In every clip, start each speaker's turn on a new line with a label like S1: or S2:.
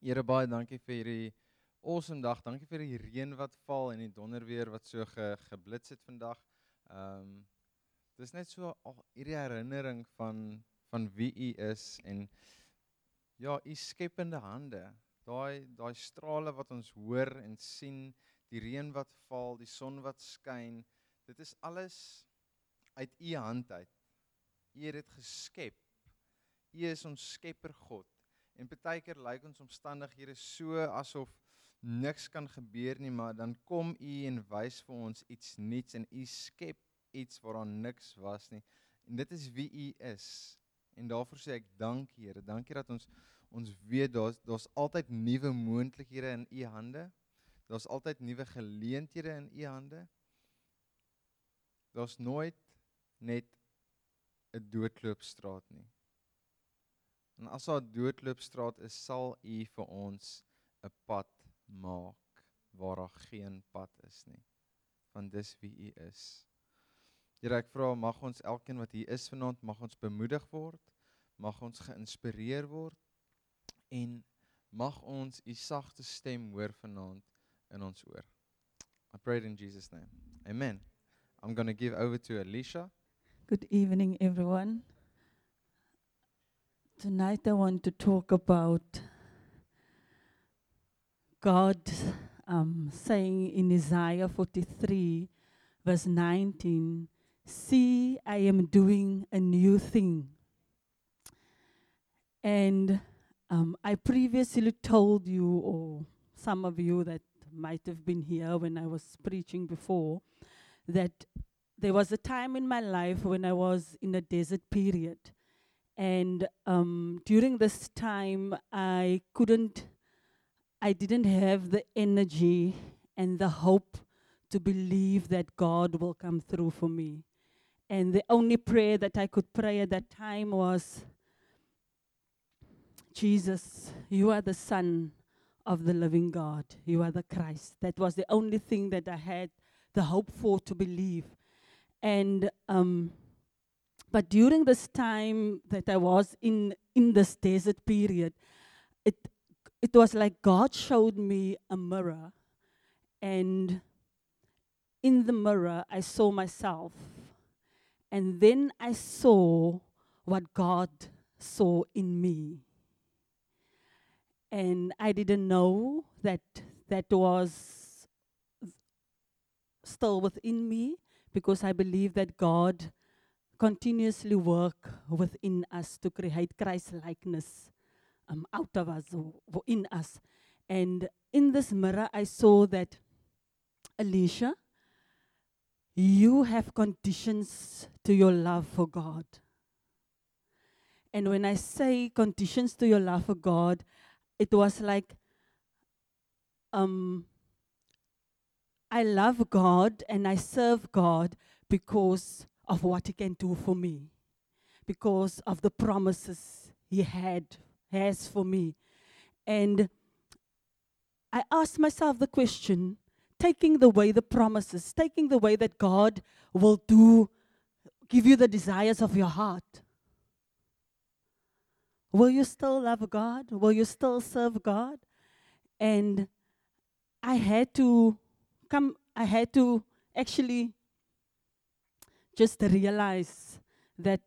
S1: Here baie dankie vir hierdie awesome dag. Dankie vir die reën wat val en die donderweer wat so ge, geblits het vandag. Ehm um, dis net so al hierdie herinnering van van wie u is en ja, u skepende hande. Daai daai strale wat ons hoor en sien, die reën wat val, die son wat skyn. Dit is alles uit u hand uit. U het dit geskep. U is ons skepper God. En baie keer lyk ons omstandighede so asof niks kan gebeur nie, maar dan kom u en wys vir ons iets nuuts en u skep iets waaraan niks was nie. En dit is wie u is. En daarvoor sê ek dankie Here. Dankie dat ons ons weet daar's daar's altyd nuwe moontlikhede in u hande. Daar's altyd nuwe geleenthede in u hande. Daar's nooit net 'n doodloopstraat nie. En as daar doodloopstraat is, sal U vir ons 'n pad maak waar daar geen pad is nie. Want dis wie U is. Here, ek vra mag ons elkeen wat hier is vanaand mag ons bemoedig word, mag ons geïnspireer word en mag ons U sagte stem hoor vanaand in ons oor. I pray in Jesus name. Amen. I'm going to give over to Alicia.
S2: Good evening, everyone. Tonight I want to talk about God um, saying in Isaiah 43, verse 19, See, I am doing a new thing. And um, I previously told you, or some of you that might have been here when I was preaching before, that there was a time in my life when I was in a desert period. And um, during this time, I couldn't, I didn't have the energy and the hope to believe that God will come through for me. And the only prayer that I could pray at that time was, Jesus, you are the Son of the living God. You are the Christ. That was the only thing that I had the hope for to believe. And um, but during this time that I was in in this desert period, it it was like God showed me a mirror, and in the mirror I saw myself, and then I saw what God saw in me. And I didn't know that that was still within me because I believe that God continuously work within us to create Christ likeness um, out of us or, in us. And in this mirror, I saw that Alicia, you have conditions to your love for God. And when I say conditions to your love for God, it was like um, I love God and I serve God because of what He can do for me, because of the promises He had has for me. And I asked myself the question taking the way the promises, taking the way that God will do, give you the desires of your heart. Will you still love God? Will you still serve God? And I had to come, I had to actually just realize that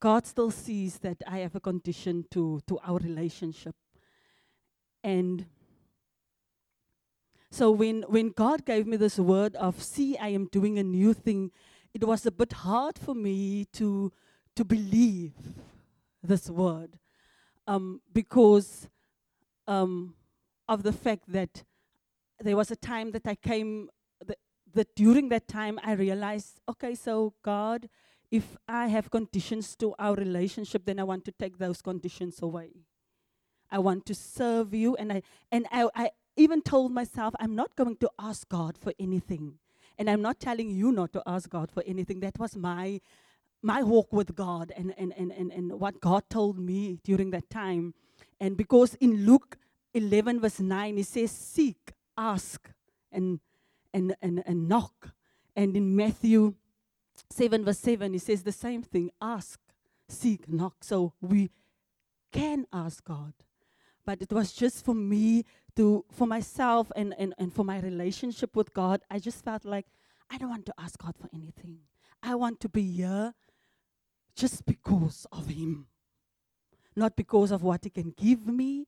S2: God still sees that I have a condition to, to our relationship. And so when, when God gave me this word of, see, I am doing a new thing, it was a bit hard for me to, to believe this word um, because um, of the fact that there was a time that I came, that, during that time I realized, okay, so God, if I have conditions to our relationship, then I want to take those conditions away. I want to serve you, and I and I, I even told myself I'm not going to ask God for anything, and I'm not telling you not to ask God for anything. That was my my walk with God, and and and and, and what God told me during that time, and because in Luke 11 verse 9 He says, "Seek." ask and, and, and, and knock. And in Matthew 7, verse 7, he says the same thing ask, seek, knock. So we can ask God. But it was just for me to, for myself and, and, and for my relationship with God, I just felt like I don't want to ask God for anything. I want to be here just because of Him. Not because of what He can give me,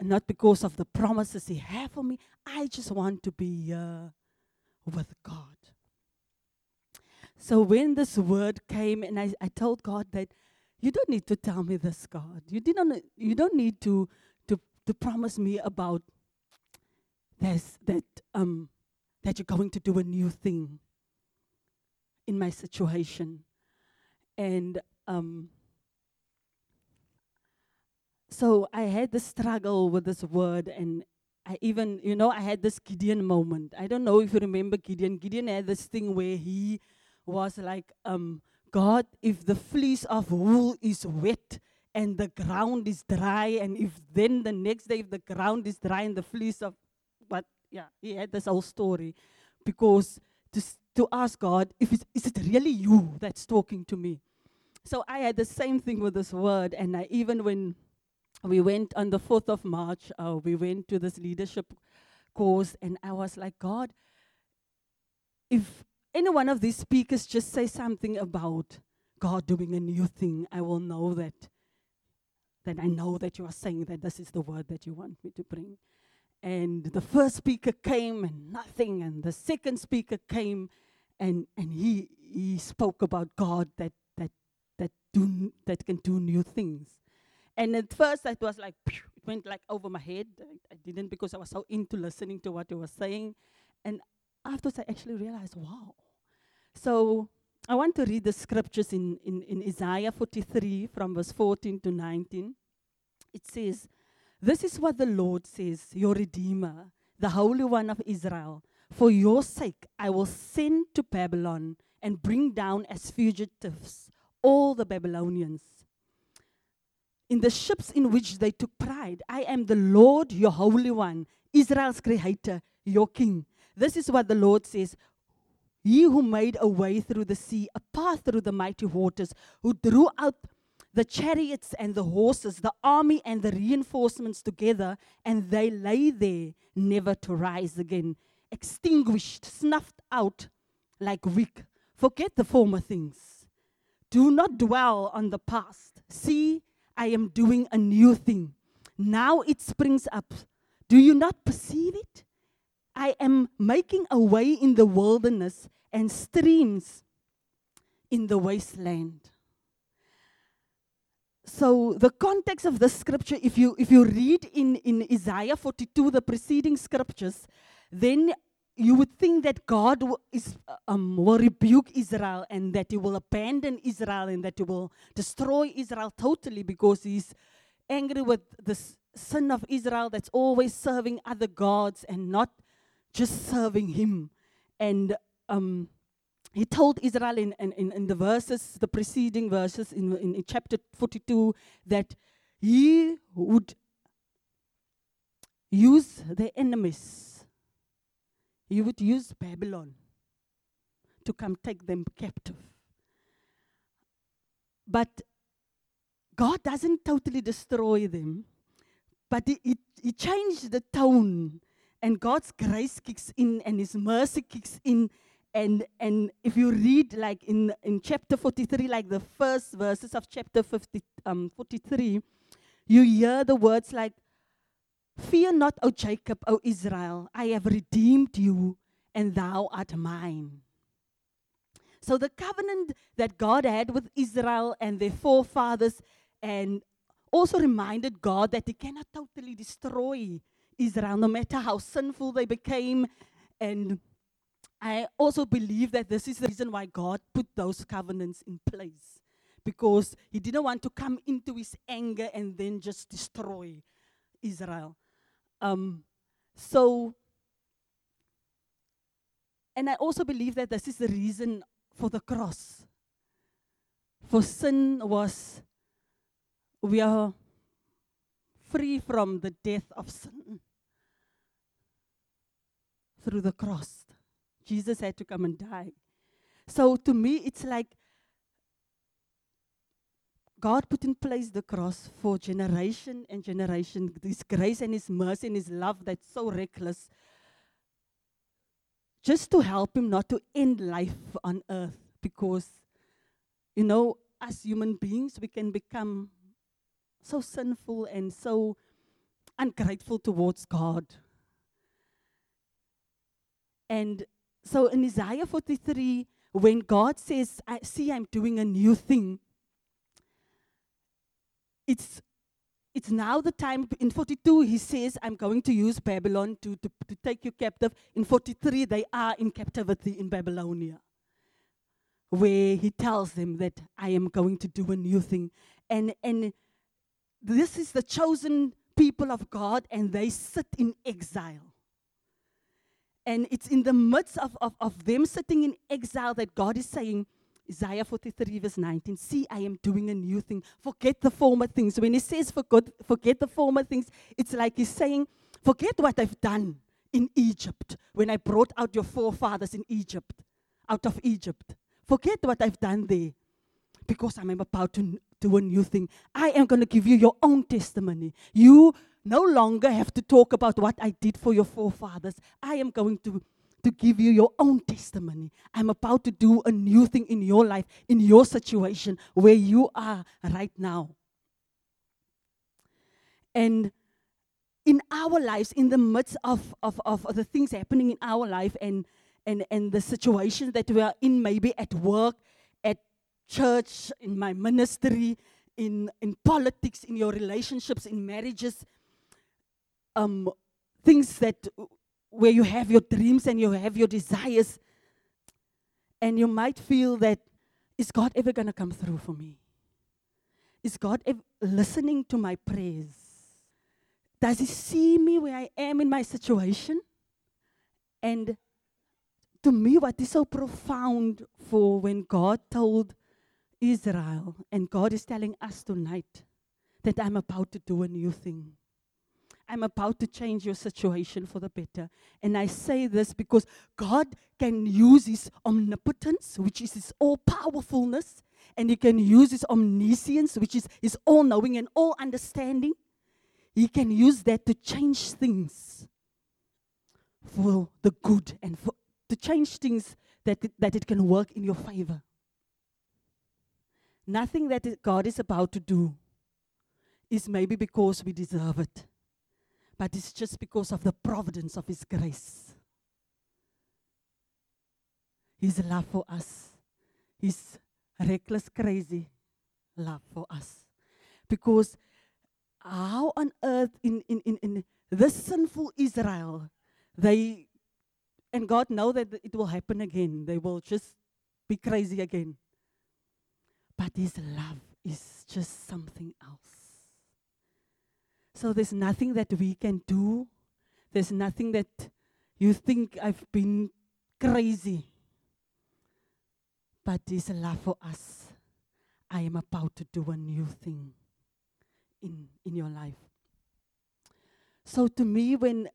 S2: not because of the promises He has for me. I just want to be here with God. So when this word came, and I, I told God that you don't need to tell me this, God. You didn't. You don't need to to to promise me about this that um that you're going to do a new thing in my situation, and um. So I had the struggle with this word, and I even, you know, I had this Gideon moment. I don't know if you remember Gideon. Gideon had this thing where he was like, um, God, if the fleece of wool is wet and the ground is dry, and if then the next day, if the ground is dry and the fleece of, but yeah, he had this whole story because to, to ask God, if it's, is it really you that's talking to me? So I had the same thing with this word, and I even when we went on the 4th of March, uh, we went to this leadership course, and I was like, God, if any one of these speakers just say something about God doing a new thing, I will know that. That I know that you are saying that this is the word that you want me to bring. And the first speaker came and nothing, and the second speaker came and, and he, he spoke about God that, that, that, do, that can do new things. And at first, it was like, it went like over my head. I, I didn't because I was so into listening to what he was saying. And afterwards, I actually realized, wow. So I want to read the scriptures in, in, in Isaiah 43 from verse 14 to 19. It says, This is what the Lord says, your Redeemer, the Holy One of Israel. For your sake, I will send to Babylon and bring down as fugitives all the Babylonians. In the ships in which they took pride, I am the Lord, your Holy One, Israel's Creator, your King. This is what the Lord says He who made a way through the sea, a path through the mighty waters, who drew out the chariots and the horses, the army and the reinforcements together, and they lay there, never to rise again, extinguished, snuffed out like wick. Forget the former things. Do not dwell on the past. See, I am doing a new thing. Now it springs up. Do you not perceive it? I am making a way in the wilderness and streams in the wasteland. So the context of this scripture, if you if you read in, in Isaiah 42, the preceding scriptures, then you would think that God is, um, will rebuke Israel and that he will abandon Israel and that he will destroy Israel totally because he's angry with the sin of Israel that's always serving other gods and not just serving him. And um, he told Israel in, in, in, in the verses, the preceding verses in, in, in chapter 42, that he would use the enemies. He would use Babylon to come take them captive. But God doesn't totally destroy them, but He, he, he changed the tone, and God's grace kicks in, and His mercy kicks in. And, and if you read like in, in chapter 43, like the first verses of chapter 50, um, 43, you hear the words like, Fear not, O Jacob, O Israel, I have redeemed you, and thou art mine. So the covenant that God had with Israel and their forefathers, and also reminded God that He cannot totally destroy Israel, no matter how sinful they became. And I also believe that this is the reason why God put those covenants in place. Because He didn't want to come into His anger and then just destroy Israel. Um, so, and I also believe that this is the reason for the cross. For sin was, we are free from the death of sin through the cross. Jesus had to come and die. So to me, it's like God put in place the cross for generation and generation. His grace and His mercy and His love that's so reckless. Just to help Him not to end life on earth. Because, you know, as human beings, we can become so sinful and so ungrateful towards God. And so in Isaiah 43, when God says, I see I'm doing a new thing, it's it's now the time in 42 he says i'm going to use babylon to, to, to take you captive. In 43 they are in captivity in babylonia where he tells them that i am going to do a new thing. And and this is the chosen people of god and they sit in exile. And it's in the midst of, of, of them sitting in exile that god is saying Isaiah 43, verse 19. See, I am doing a new thing. Forget the former things. When he says forget, forget the former things, it's like he's saying, Forget what I've done in Egypt when I brought out your forefathers in Egypt, out of Egypt. Forget what I've done there because I'm about to do a new thing. I am going to give you your own testimony. You no longer have to talk about what I did for your forefathers. I am going to to give you your own testimony. I'm about to do a new thing in your life, in your situation, where you are right now. And in our lives, in the midst of, of, of the things happening in our life and, and, and the situations that we are in, maybe at work, at church, in my ministry, in, in politics, in your relationships, in marriages, um, things that where you have your dreams and you have your desires, and you might feel that, is God ever going to come through for me? Is God ev- listening to my prayers? Does He see me where I am in my situation? And to me, what is so profound for when God told Israel, and God is telling us tonight that I'm about to do a new thing. I'm about to change your situation for the better. And I say this because God can use His omnipotence, which is His all powerfulness, and He can use His omniscience, which is His all knowing and all understanding. He can use that to change things for the good and for, to change things that it, that it can work in your favor. Nothing that God is about to do is maybe because we deserve it but it's just because of the providence of His grace. His love for us, His reckless, crazy love for us. Because how on earth, in, in, in, in this sinful Israel, they, and God know that it will happen again. They will just be crazy again. But His love is just something else. So there's nothing that we can do. There's nothing that you think I've been crazy. But His love for us. I am about to do a new thing in, in your life. So to me, when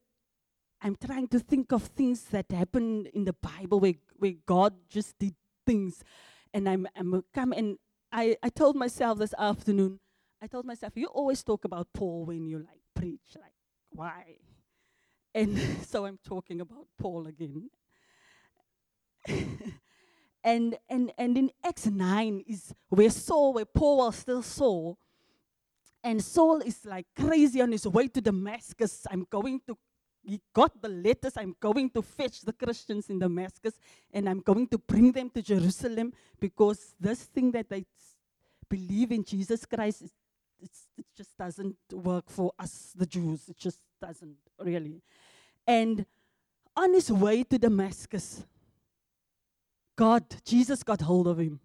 S2: I'm trying to think of things that happened in the Bible where, where God just did things, and I'm, I'm come and I, I told myself this afternoon, I told myself, you always talk about Paul when you like preach. Like, why? And so I'm talking about Paul again. and and and in Acts 9 is where Saul, where Paul was still Saul. And Saul is like crazy on his way to Damascus. I'm going to he got the letters. I'm going to fetch the Christians in Damascus and I'm going to bring them to Jerusalem because this thing that they believe in Jesus Christ is it just doesn't work for us, the Jews. It just doesn't really. And on his way to Damascus, God, Jesus got hold of him.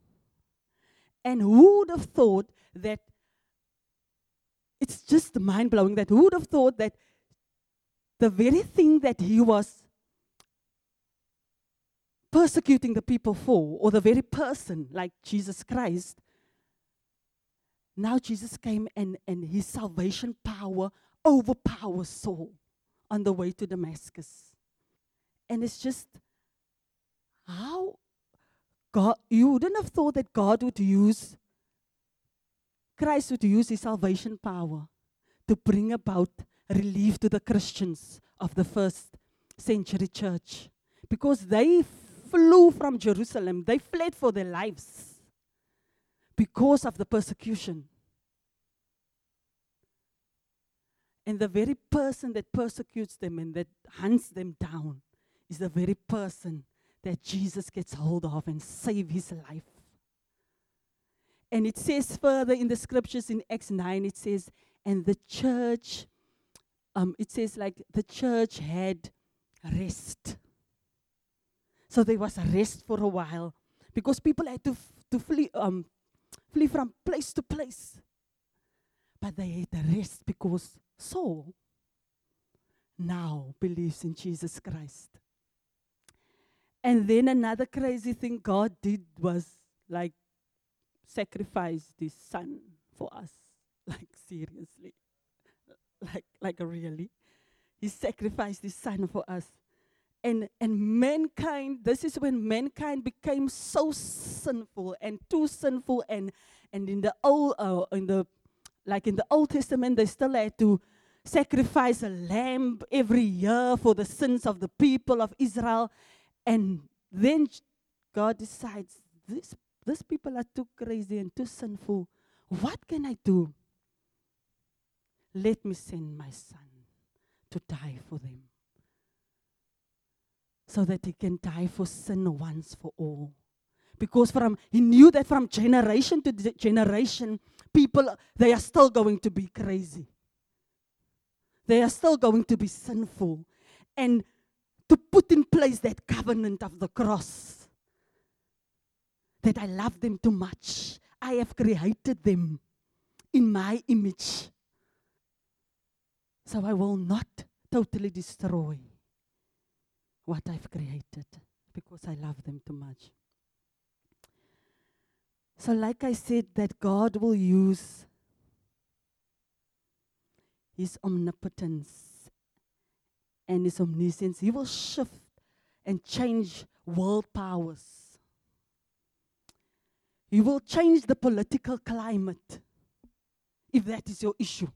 S2: And who would have thought that it's just mind blowing that who would have thought that the very thing that he was persecuting the people for, or the very person like Jesus Christ, now Jesus came and, and his salvation power overpowers Saul on the way to Damascus. And it's just how God, you wouldn't have thought that God would use Christ would use his salvation power to bring about relief to the Christians of the first century church because they flew from Jerusalem, they fled for their lives because of the persecution. And the very person that persecutes them and that hunts them down is the very person that Jesus gets hold of and save his life. And it says further in the scriptures in Acts 9, it says, and the church, um, it says like the church had rest. So there was a rest for a while because people had to, f- to flee, um, flee from place to place. But they had a rest because Saul now believes in Jesus Christ. And then another crazy thing God did was like sacrifice his son for us. Like seriously. Like like really. He sacrificed his son for us. And and mankind, this is when mankind became so sinful and too sinful and and in the old uh, in the like in the Old Testament they still had to sacrifice a lamb every year for the sins of the people of Israel. And then God decides this these people are too crazy and too sinful. What can I do? Let me send my son to die for them. So that he can die for sin once for all. Because from he knew that from generation to generation, people they are still going to be crazy. They are still going to be sinful. And to put in place that covenant of the cross that I love them too much. I have created them in my image. So I will not totally destroy what I've created because I love them too much. So, like I said, that God will use His omnipotence and His omniscience. He will shift and change world powers. He will change the political climate if that is your issue.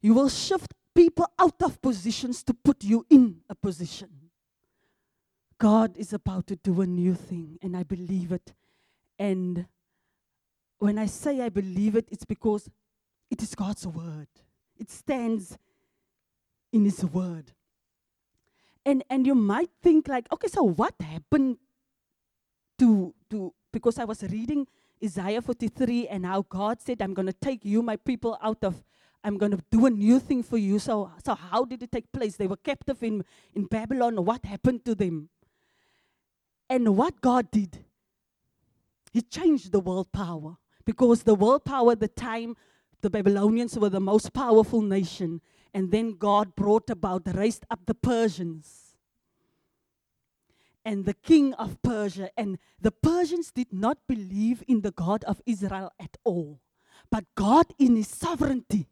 S2: You will shift people out of positions to put you in a position. God is about to do a new thing, and I believe it. And when I say I believe it, it's because it is God's word. It stands in His word. And and you might think like, okay, so what happened to to because I was reading Isaiah 43 and how God said, I'm gonna take you, my people, out of I'm going to do a new thing for you. So, so how did it take place? They were captive in, in Babylon. What happened to them? And what God did, He changed the world power. Because the world power at the time, the Babylonians were the most powerful nation. And then God brought about, raised up the Persians and the king of Persia. And the Persians did not believe in the God of Israel at all. But God, in His sovereignty,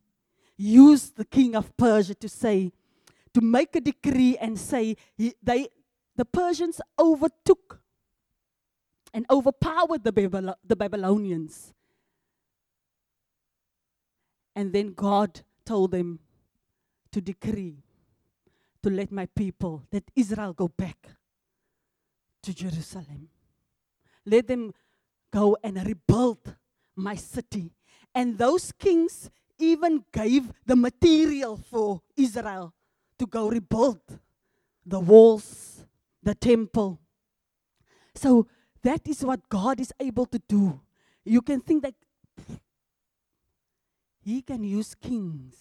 S2: used the king of Persia to say, to make a decree and say, he, they, the Persians overtook and overpowered the, the Babylonians. And then God told them to decree to let my people, let Israel go back to Jerusalem. Let them go and rebuild my city. And those kings even gave the material for Israel to go rebuild the walls, the temple. So that is what God is able to do. You can think that He can use kings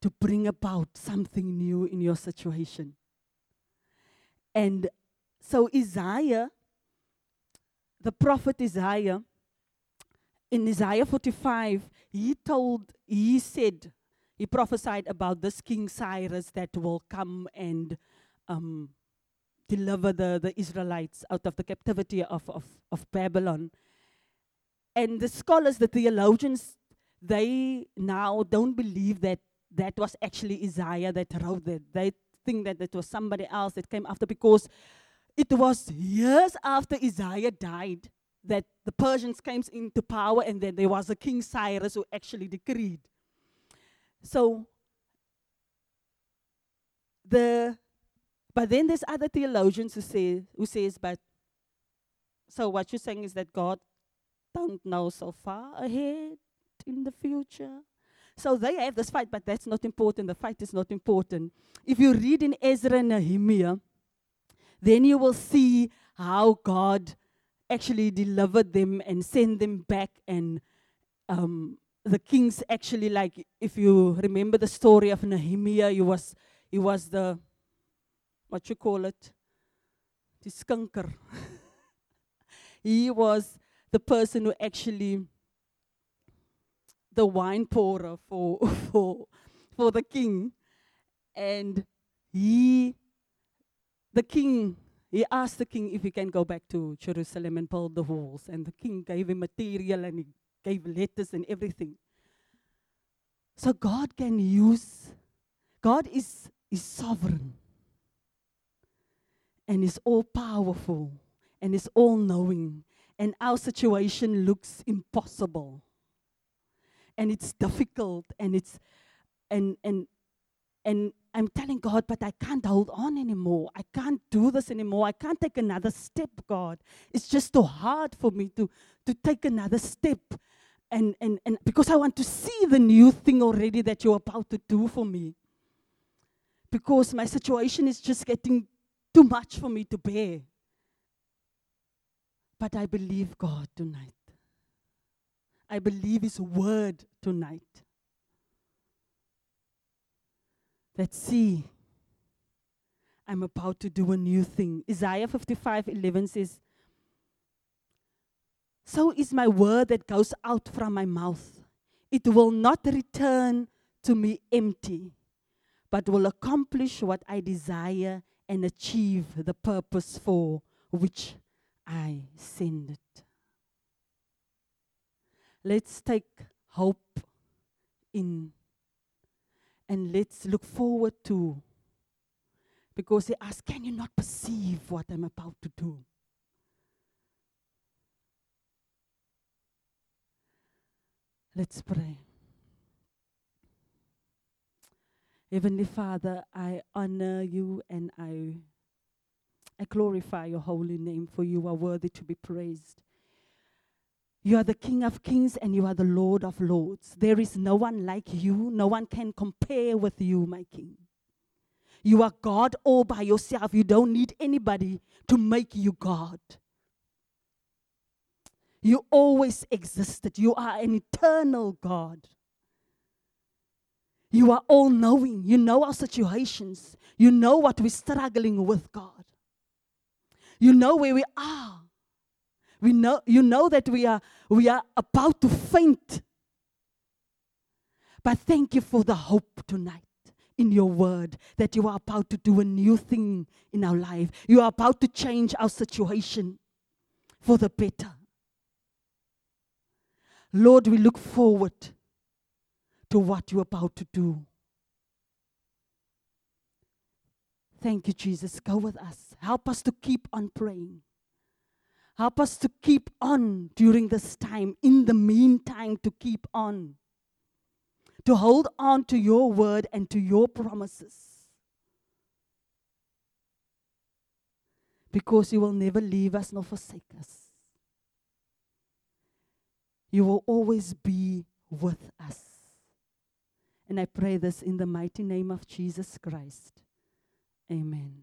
S2: to bring about something new in your situation. And so, Isaiah, the prophet Isaiah, in Isaiah 45, he told, he said, he prophesied about this King Cyrus that will come and um, deliver the, the Israelites out of the captivity of, of, of Babylon. And the scholars, the theologians, they now don't believe that that was actually Isaiah that wrote that. They think that it was somebody else that came after because it was years after Isaiah died that the Persians came into power, and then there was a King Cyrus who actually decreed. So, the but then there's other theologians who say who says, but so what you're saying is that God don't know so far ahead in the future. So they have this fight, but that's not important. The fight is not important. If you read in Ezra and Nehemiah, then you will see how God actually delivered them and sent them back. And um, the kings actually, like, if you remember the story of Nehemiah, he was, he was the, what you call it, the skunker. he was the person who actually the wine pourer for for for the king. And he the king he asked the king if he can go back to Jerusalem and build the walls. And the king gave him material and he gave letters and everything. So God can use God is is sovereign and is all powerful and is all knowing and our situation looks impossible and it's difficult and it's and and and I'm telling God, but I can't hold on anymore. I can't do this anymore. I can't take another step, God. It's just too hard for me to to take another step. And and and because I want to see the new thing already that you're about to do for me. Because my situation is just getting too much for me to bear. But I believe God tonight. I believe His word tonight. Let's see. I'm about to do a new thing. Isaiah 55 11 says, So is my word that goes out from my mouth. It will not return to me empty, but will accomplish what I desire and achieve the purpose for which I send it. Let's take hope in and let's look forward to. Because he asked, Can you not perceive what I'm about to do? Let's pray. Heavenly Father, I honor you and I, I glorify your holy name, for you are worthy to be praised. You are the King of kings and you are the Lord of lords. There is no one like you. No one can compare with you, my King. You are God all by yourself. You don't need anybody to make you God. You always existed. You are an eternal God. You are all knowing. You know our situations. You know what we're struggling with, God. You know where we are. We know, you know that we are, we are about to faint. But thank you for the hope tonight in your word that you are about to do a new thing in our life. You are about to change our situation for the better. Lord, we look forward to what you're about to do. Thank you, Jesus. Go with us. Help us to keep on praying. Help us to keep on during this time, in the meantime, to keep on. To hold on to your word and to your promises. Because you will never leave us nor forsake us. You will always be with us. And I pray this in the mighty name of Jesus Christ. Amen.